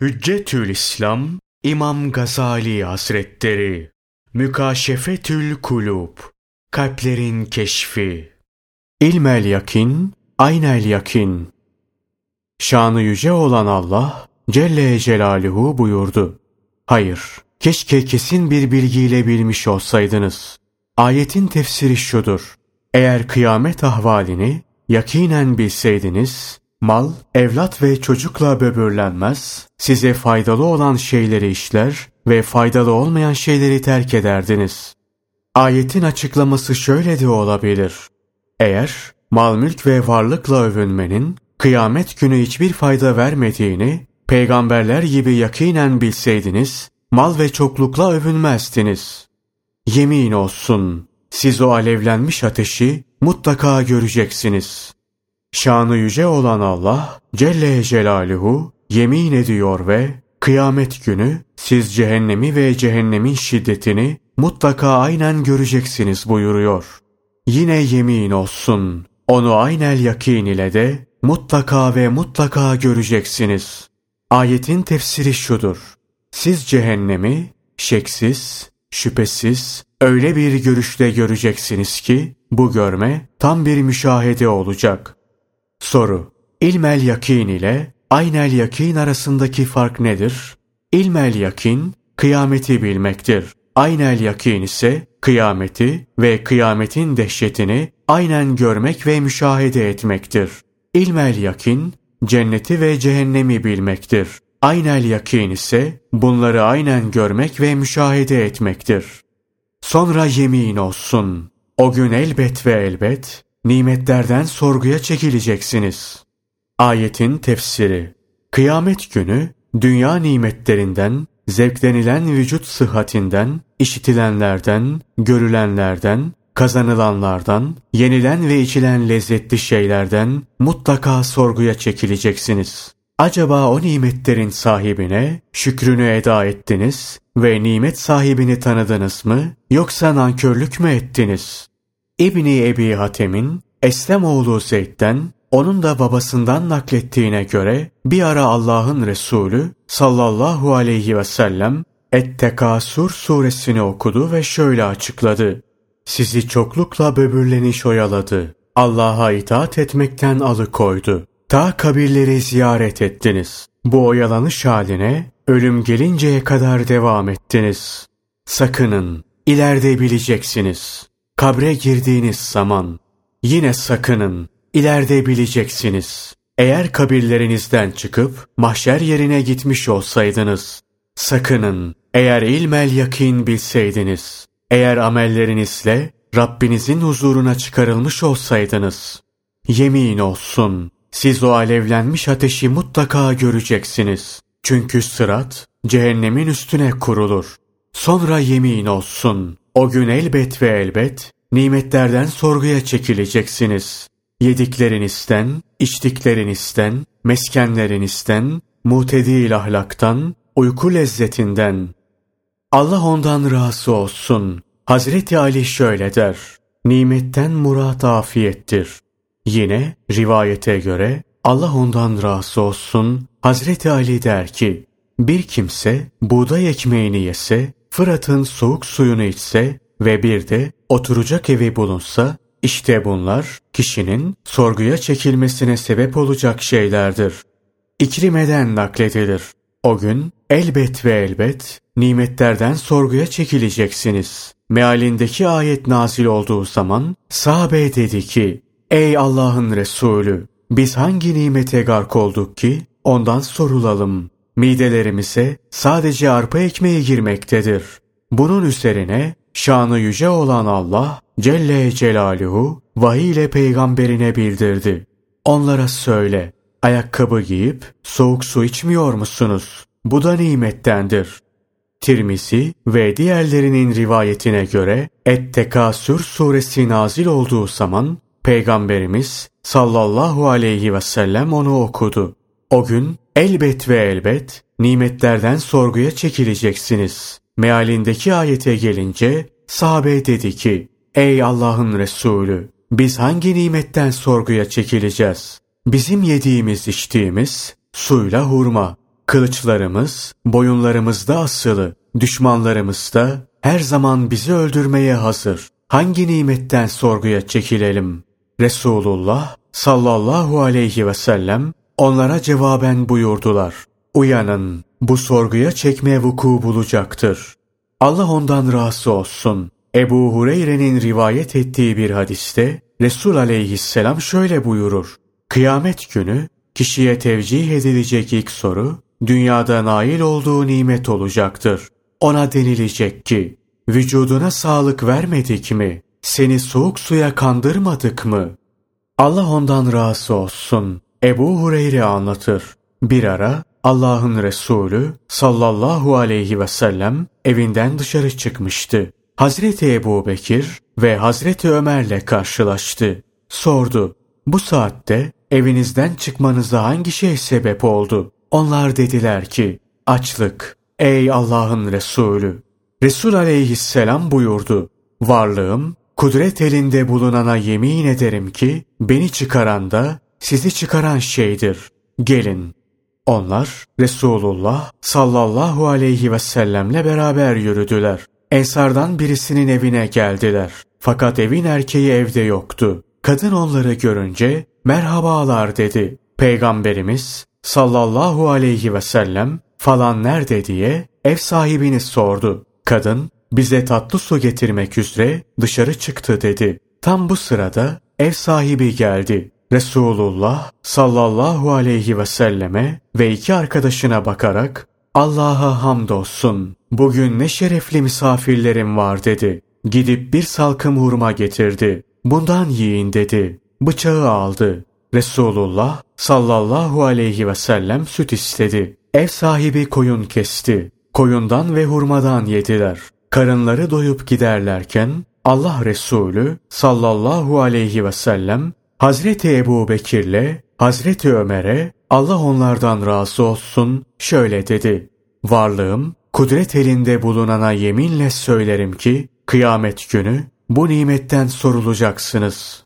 Hüccetül İslam İmam Gazali Hazretleri Mükaşefetül Kulub Kalplerin Keşfi İlmel Yakin Aynel Yakin Şanı yüce olan Allah Celle Celaluhu buyurdu. Hayır, keşke kesin bir bilgiyle bilmiş olsaydınız. Ayetin tefsiri şudur. Eğer kıyamet ahvalini yakinen bilseydiniz, Mal, evlat ve çocukla böbürlenmez, size faydalı olan şeyleri işler ve faydalı olmayan şeyleri terk ederdiniz. Ayetin açıklaması şöyle de olabilir. Eğer mal mülk ve varlıkla övünmenin kıyamet günü hiçbir fayda vermediğini peygamberler gibi yakinen bilseydiniz, mal ve çoklukla övünmezdiniz. Yemin olsun, siz o alevlenmiş ateşi mutlaka göreceksiniz.'' Şanı yüce olan Allah Celle Celaluhu yemin ediyor ve kıyamet günü siz cehennemi ve cehennemin şiddetini mutlaka aynen göreceksiniz buyuruyor. Yine yemin olsun onu aynel yakin ile de mutlaka ve mutlaka göreceksiniz. Ayetin tefsiri şudur. Siz cehennemi şeksiz, şüphesiz öyle bir görüşte göreceksiniz ki bu görme tam bir müşahede olacak. Soru İlmel yakin ile aynel yakin arasındaki fark nedir? İlmel yakin, kıyameti bilmektir. Aynel yakin ise kıyameti ve kıyametin dehşetini aynen görmek ve müşahede etmektir. İlmel yakin, cenneti ve cehennemi bilmektir. Aynel yakin ise bunları aynen görmek ve müşahede etmektir. Sonra yemin olsun. O gün elbet ve elbet nimetlerden sorguya çekileceksiniz. Ayetin tefsiri Kıyamet günü dünya nimetlerinden, zevklenilen vücut sıhhatinden, işitilenlerden, görülenlerden, kazanılanlardan, yenilen ve içilen lezzetli şeylerden mutlaka sorguya çekileceksiniz. Acaba o nimetlerin sahibine şükrünü eda ettiniz ve nimet sahibini tanıdınız mı yoksa nankörlük mü ettiniz? İbni Ebi Hatem'in Eslem oğlu Zeyd'den onun da babasından naklettiğine göre bir ara Allah'ın Resulü sallallahu aleyhi ve sellem Et-Tekasur suresini okudu ve şöyle açıkladı. Sizi çoklukla böbürleniş oyaladı. Allah'a itaat etmekten alıkoydu. Ta kabirleri ziyaret ettiniz. Bu oyalanış haline ölüm gelinceye kadar devam ettiniz. Sakının, ileride bileceksiniz. Kabre girdiğiniz zaman yine sakının, ileride bileceksiniz. Eğer kabirlerinizden çıkıp mahşer yerine gitmiş olsaydınız, sakının, eğer ilmel yakin bilseydiniz, eğer amellerinizle Rabbinizin huzuruna çıkarılmış olsaydınız, yemin olsun, siz o alevlenmiş ateşi mutlaka göreceksiniz. Çünkü sırat cehennemin üstüne kurulur. Sonra yemin olsun, o gün elbet ve elbet nimetlerden sorguya çekileceksiniz. Yediklerinizden, içtiklerinizden, meskenlerinizden, mutedil ahlaktan, uyku lezzetinden. Allah ondan razı olsun. Hazreti Ali şöyle der. Nimetten murat afiyettir. Yine rivayete göre Allah ondan razı olsun. Hazreti Ali der ki, bir kimse buğday ekmeğini yese, Fırat'ın soğuk suyunu içse ve bir de oturacak evi bulunsa, işte bunlar kişinin sorguya çekilmesine sebep olacak şeylerdir. İkrimeden nakledilir. O gün elbet ve elbet nimetlerden sorguya çekileceksiniz. Mealindeki ayet nazil olduğu zaman sahabe dedi ki, Ey Allah'ın Resulü! Biz hangi nimete gark olduk ki ondan sorulalım. Midelerimize sadece arpa ekmeği girmektedir. Bunun üzerine şanı yüce olan Allah Celle Celaluhu vahiy ile peygamberine bildirdi. Onlara söyle, ayakkabı giyip soğuk su içmiyor musunuz? Bu da nimettendir. Tirmisi ve diğerlerinin rivayetine göre Et-Tekasür suresi nazil olduğu zaman Peygamberimiz sallallahu aleyhi ve sellem onu okudu. O gün elbet ve elbet nimetlerden sorguya çekileceksiniz. Mealindeki ayete gelince sahabe dedi ki Ey Allah'ın Resulü biz hangi nimetten sorguya çekileceğiz? Bizim yediğimiz içtiğimiz suyla hurma. Kılıçlarımız boyunlarımızda asılı. Düşmanlarımız da her zaman bizi öldürmeye hazır. Hangi nimetten sorguya çekilelim? Resulullah sallallahu aleyhi ve sellem onlara cevaben buyurdular. Uyanın, bu sorguya çekme vuku bulacaktır. Allah ondan razı olsun. Ebu Hureyre'nin rivayet ettiği bir hadiste Resul aleyhisselam şöyle buyurur. Kıyamet günü kişiye tevcih edilecek ilk soru dünyada nail olduğu nimet olacaktır. Ona denilecek ki vücuduna sağlık vermedik mi? Seni soğuk suya kandırmadık mı? Allah ondan razı olsun. Ebu Hureyre anlatır. Bir ara Allah'ın Resulü sallallahu aleyhi ve sellem evinden dışarı çıkmıştı. Hazreti Ebu Bekir ve Hazreti Ömer'le karşılaştı. Sordu, bu saatte evinizden çıkmanıza hangi şey sebep oldu? Onlar dediler ki, açlık. Ey Allah'ın Resulü! Resul aleyhisselam buyurdu, varlığım, kudret elinde bulunana yemin ederim ki, beni çıkaran da sizi çıkaran şeydir. Gelin. Onlar Resulullah sallallahu aleyhi ve sellemle beraber yürüdüler. Ensardan birisinin evine geldiler. Fakat evin erkeği evde yoktu. Kadın onları görünce merhabalar dedi. Peygamberimiz sallallahu aleyhi ve sellem falan nerede diye ev sahibini sordu. Kadın bize tatlı su getirmek üzere dışarı çıktı dedi. Tam bu sırada ev sahibi geldi. Resulullah sallallahu aleyhi ve selleme ve iki arkadaşına bakarak Allah'a hamdolsun bugün ne şerefli misafirlerim var dedi. Gidip bir salkım hurma getirdi. Bundan yiyin dedi. Bıçağı aldı. Resulullah sallallahu aleyhi ve sellem süt istedi. Ev sahibi koyun kesti. Koyundan ve hurmadan yediler. Karınları doyup giderlerken Allah Resulü sallallahu aleyhi ve sellem Hazreti Ebu Bekir'le Hazreti Ömer'e Allah onlardan razı olsun şöyle dedi. Varlığım kudret elinde bulunana yeminle söylerim ki kıyamet günü bu nimetten sorulacaksınız.